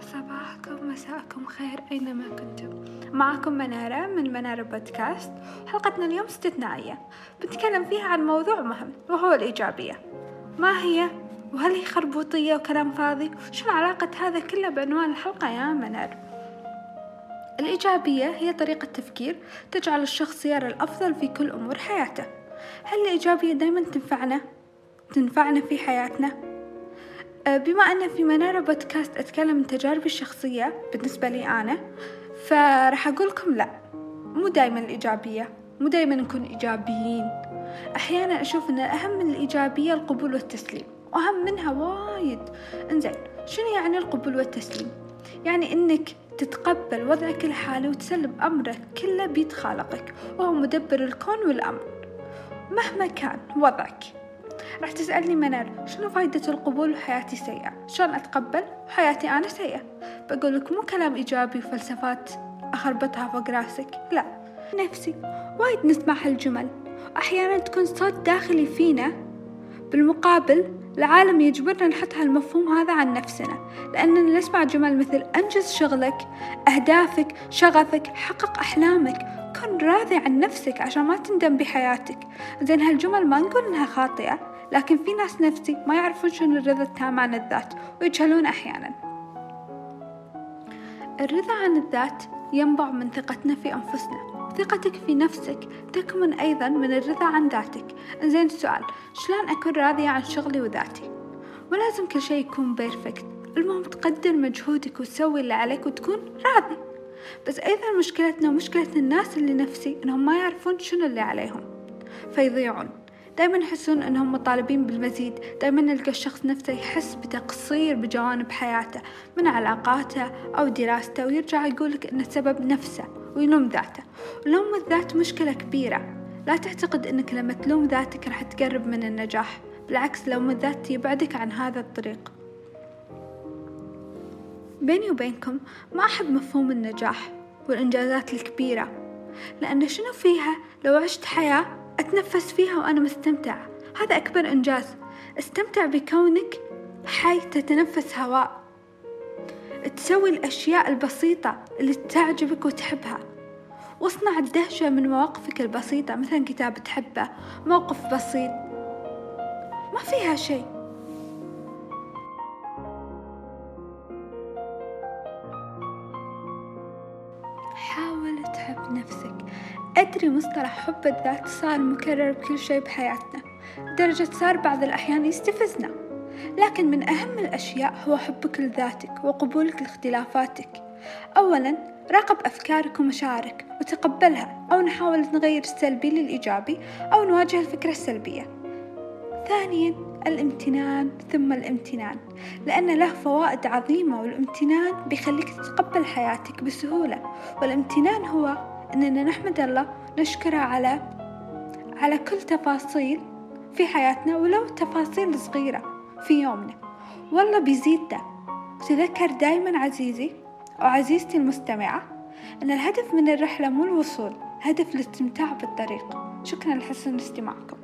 صباحكم مساءكم خير أينما كنتم. معكم منارة من منارة بودكاست. حلقتنا اليوم استثنائية. بنتكلم فيها عن موضوع مهم وهو الإيجابية. ما هي؟ وهل هي خربوطية وكلام فاضي؟ وشو علاقة هذا كله بعنوان الحلقة يا منار الإيجابية هي طريقة تفكير تجعل الشخص يرى الأفضل في كل أمور حياته. هل الإيجابية دايما تنفعنا؟ تنفعنا في حياتنا؟ أه، بما أن في منارة بودكاست أتكلم من تجاربي الشخصية بالنسبة لي أنا فراح أقول لكم لا مو دايما الإيجابية مو دايما نكون إيجابيين أحيانا أشوف أن الأهم من الإيجابية القبول والتسليم وأهم منها وايد إنزين شنو يعني القبول والتسليم؟ يعني إنك تتقبل وضعك الحالي وتسلم أمرك كله بيد خالقك وهو مدبر الكون والأمر مهما كان وضعك. راح تسألني منال شنو فايدة القبول وحياتي سيئة؟ شلون أتقبل وحياتي أنا سيئة؟ بقولك مو كلام إيجابي وفلسفات أخربطها فوق راسك لا. نفسي وايد نسمع هالجمل. وأحيانا تكون صوت داخلي فينا. بالمقابل العالم يجبرنا نحط هالمفهوم هذا عن نفسنا. لأننا نسمع جمل مثل أنجز شغلك أهدافك شغفك حقق أحلامك. كن راضي عن نفسك عشان ما تندم بحياتك. زين هالجمل ما نقول إنها خاطئة لكن في ناس نفسي ما يعرفون شنو الرضا التام عن الذات ويجهلون أحيانا. الرضا عن الذات ينبع من ثقتنا في أنفسنا. ثقتك في نفسك تكمن أيضا من الرضا عن ذاتك. زين السؤال شلون أكون راضية عن شغلي وذاتي؟ مو لازم كل شيء يكون بيرفكت المهم تقدر مجهودك وتسوي اللي عليك وتكون راضي. بس أيضا مشكلتنا ومشكلة الناس اللي نفسي إنهم ما يعرفون شنو اللي عليهم. فيضيعون. دايما يحسون إنهم مطالبين بالمزيد. دايما نلقى الشخص نفسه يحس بتقصير بجوانب حياته من علاقاته أو دراسته ويرجع يقولك ان السبب نفسه ويلوم ذاته. ولوم الذات مشكلة كبيرة. لا تعتقد إنك لما تلوم ذاتك راح تقرب من النجاح. بالعكس لوم الذات يبعدك عن هذا الطريق. بيني وبينكم ما أحب مفهوم النجاح والإنجازات الكبيرة لأن شنو فيها لو عشت حياة أتنفس فيها وأنا مستمتعة هذا أكبر إنجاز. استمتع بكونك حي تتنفس هواء. تسوي الأشياء البسيطة اللي تعجبك وتحبها. واصنع الدهشة من مواقفك البسيطة مثلا كتاب تحبه موقف بسيط. ما فيها شيء. حاول تحب نفسك. أدري مصطلح حب الذات صار مكرر بكل شيء بحياتنا. لدرجة صار بعض الأحيان يستفزنا. لكن من أهم الأشياء هو حبك لذاتك وقبولك لاختلافاتك. أولا راقب أفكارك ومشاعرك وتقبلها أو نحاول نغير السلبي للإيجابي أو نواجه الفكرة السلبية. ثانيا الامتنان ثم الامتنان. لأن له فوائد عظيمة والامتنان بيخليك تتقبل حياتك بسهولة. والامتنان هو أننا نحمد الله نشكره على على كل تفاصيل في حياتنا ولو تفاصيل صغيرة في يومنا. والله بيزيد ده. تذكر دايما عزيزي أو عزيزتي المستمعة أن الهدف من الرحلة مو الوصول هدف الاستمتاع بالطريق. شكرا لحسن استماعكم.